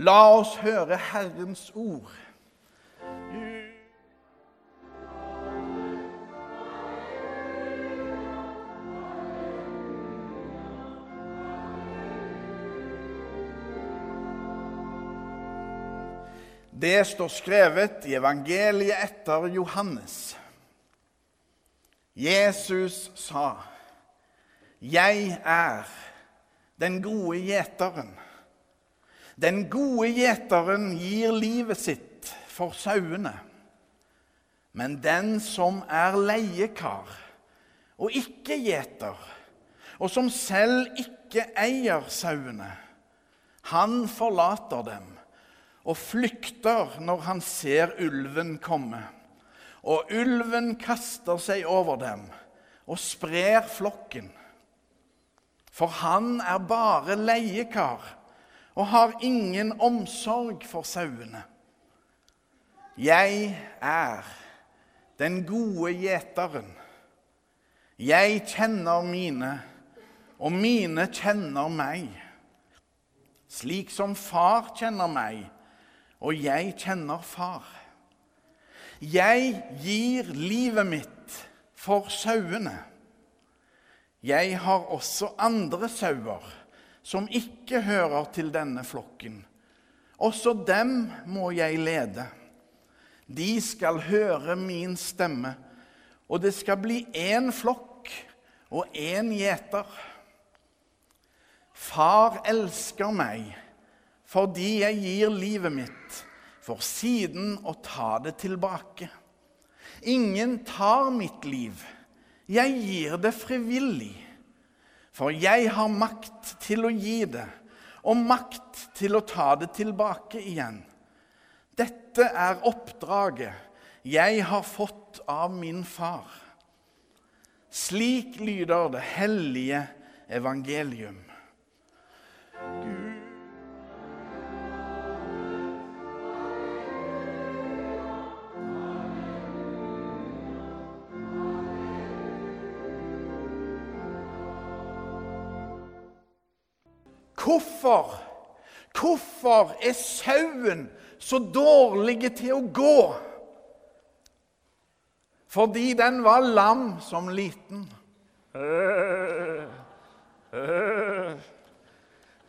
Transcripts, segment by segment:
La oss høre Herrens ord. Det står skrevet i evangeliet etter Johannes. Jesus sa, 'Jeg er den gode gjeteren'. Den gode gjeteren gir livet sitt for sauene. Men den som er leiekar og ikke gjeter, og som selv ikke eier sauene, han forlater dem og flykter når han ser ulven komme. Og ulven kaster seg over dem og sprer flokken. For han er bare leiekar og har ingen omsorg for sauene. Jeg er den gode gjeteren. Jeg kjenner mine, og mine kjenner meg. Slik som far kjenner meg, og jeg kjenner far. Jeg gir livet mitt for sauene. Jeg har også andre sauer som ikke hører til denne flokken. Også dem må jeg lede. De skal høre min stemme, og det skal bli én flokk og én gjeter. Far elsker meg fordi jeg gir livet mitt, for siden å ta det tilbake. Ingen tar mitt liv, jeg gir det frivillig. For jeg har makt til å gi det, og makt til å ta det tilbake igjen. Dette er oppdraget jeg har fått av min far. Slik lyder det hellige evangelium. Gud Hvorfor? Hvorfor er sauen så dårlig til å gå? Fordi den var lam som liten.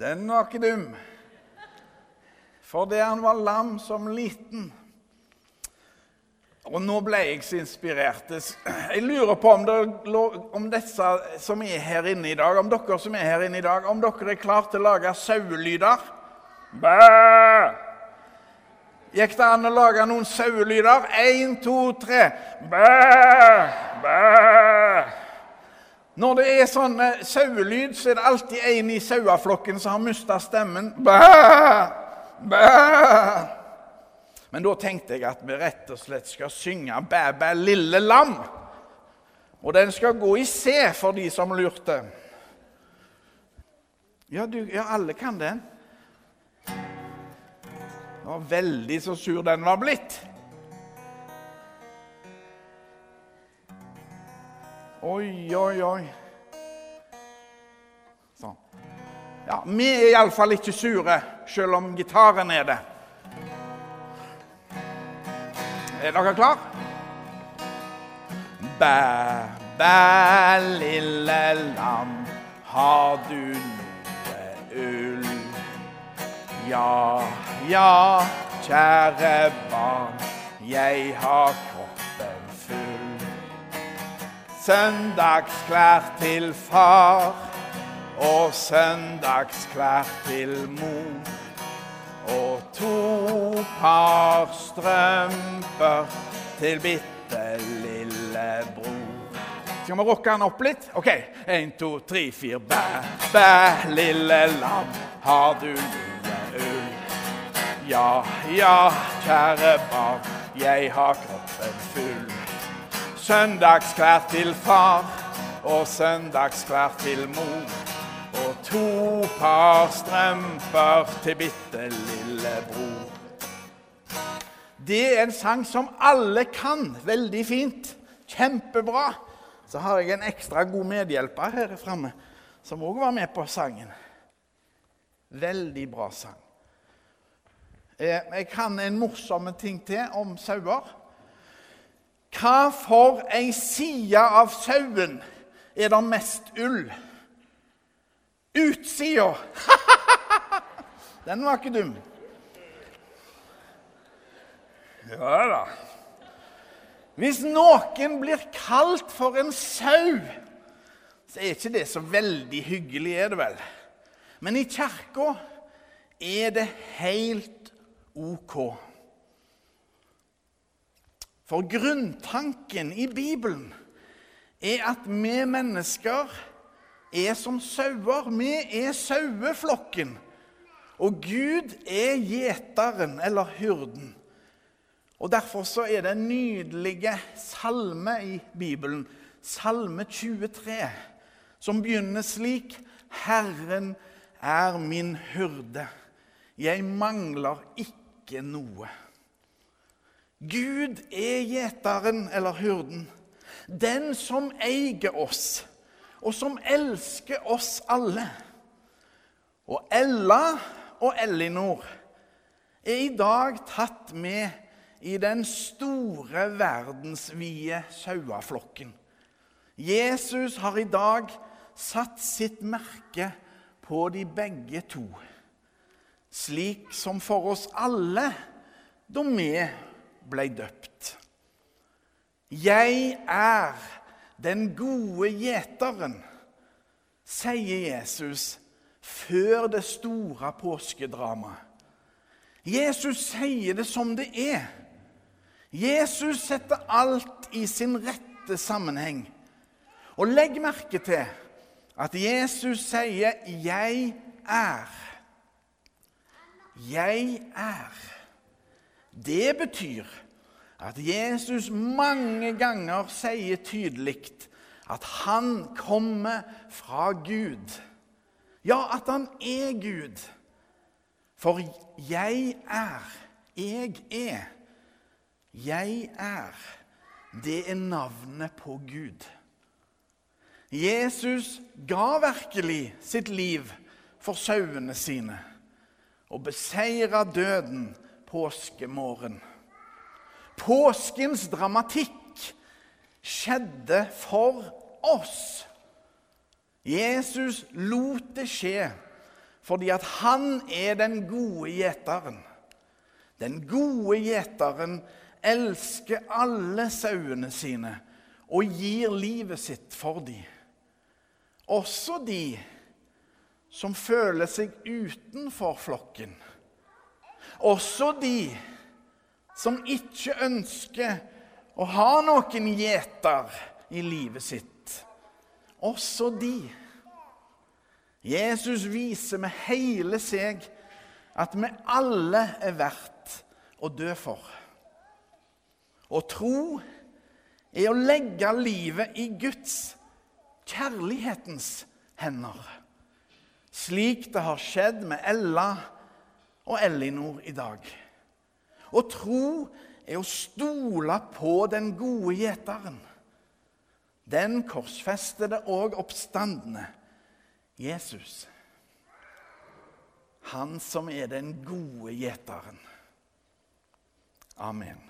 Den var ikke dum. Fordi han var lam som liten. Og nå ble jeg så inspirert. Jeg lurer på om, det, om disse som er her inne i dag, om dere som er her inne i dag, om dere er klare til å lage sauelyder? Bæ! Gikk det an å lage noen sauelyder? Én, to, tre. Bæ! Bæ! Når det er sånn sauelyd, så er det alltid en i saueflokken som har mista stemmen. Bæ! Bæ! Men da tenkte jeg at vi rett og slett skal synge 'Bæ, bæ, lille lam'. Og den skal gå i C for de som lurte. Ja, du, ja alle kan den. Det var veldig så sur den var blitt. Oi, oi, oi. Sånn. Ja, Vi er iallfall ikke sure, selv om gitaren er det. Er dere klar? Bæ, bæ, lille lam, har du noe ull? Ja, ja, kjære barn, jeg har kroppen full. Søndagsklær til far og søndagsklær til mor par strømper til bitte lille bror. Skal vi rocke den opp litt? OK. Én, to, tre, fire. Bæ, bæ, lille lam, har du mye ull? Ja, ja, kjære barn, jeg har kroppen full. Søndagsklær til far og søndagsklær til mor og to par strømper til bitte lille bror. Det er en sang som alle kan veldig fint. Kjempebra. Så har jeg en ekstra god medhjelper her framme som òg var med på sangen. Veldig bra sang. Eh, jeg kan en morsom ting til om sauer. Hva for ei side av sauen er det mest ull? Utsida! Den var ikke dum. Ja da. Hvis noen blir kalt for en sau, så er ikke det så veldig hyggelig, er det vel? Men i kirka er det helt ok. For grunntanken i Bibelen er at vi mennesker er som sauer. Vi er saueflokken. Og Gud er gjeteren, eller hyrden. Og Derfor så er det en nydelig salme i Bibelen, salme 23, som begynner slik Herren er min hyrde, jeg mangler ikke noe. Gud er gjeteren eller hyrden, den som eier oss, og som elsker oss alle. Og Ella og Ellinor er i dag tatt med i den store, verdensvide saueflokken. Jesus har i dag satt sitt merke på de begge to, slik som for oss alle da vi ble døpt. Jeg er den gode gjeteren, sier Jesus før det store påskedramaet. Jesus sier det som det er. Jesus setter alt i sin rette sammenheng. Og legg merke til at Jesus sier 'jeg er'. Jeg er. Det betyr at Jesus mange ganger sier tydelig at han kommer fra Gud. Ja, at han er Gud. For jeg er. Jeg er. Jeg er, det er navnet på Gud. Jesus ga virkelig sitt liv for sauene sine og beseira døden påskemorgen. Påskens dramatikk skjedde for oss. Jesus lot det skje fordi at han er den gode gjeteren. Den gode gjeteren elsker alle sauene sine og gir livet sitt for dem. Også de som føler seg utenfor flokken. Også de som ikke ønsker å ha noen gjeter i livet sitt. Også de. Jesus viser med hele seg at vi alle er verdt å dø for. Å tro er å legge livet i Guds, kjærlighetens, hender. Slik det har skjedd med Ella og Ellinor i dag. Å tro er å stole på den gode gjeteren. Den korsfestede og oppstandende Jesus. Han som er den gode gjeteren. Amen.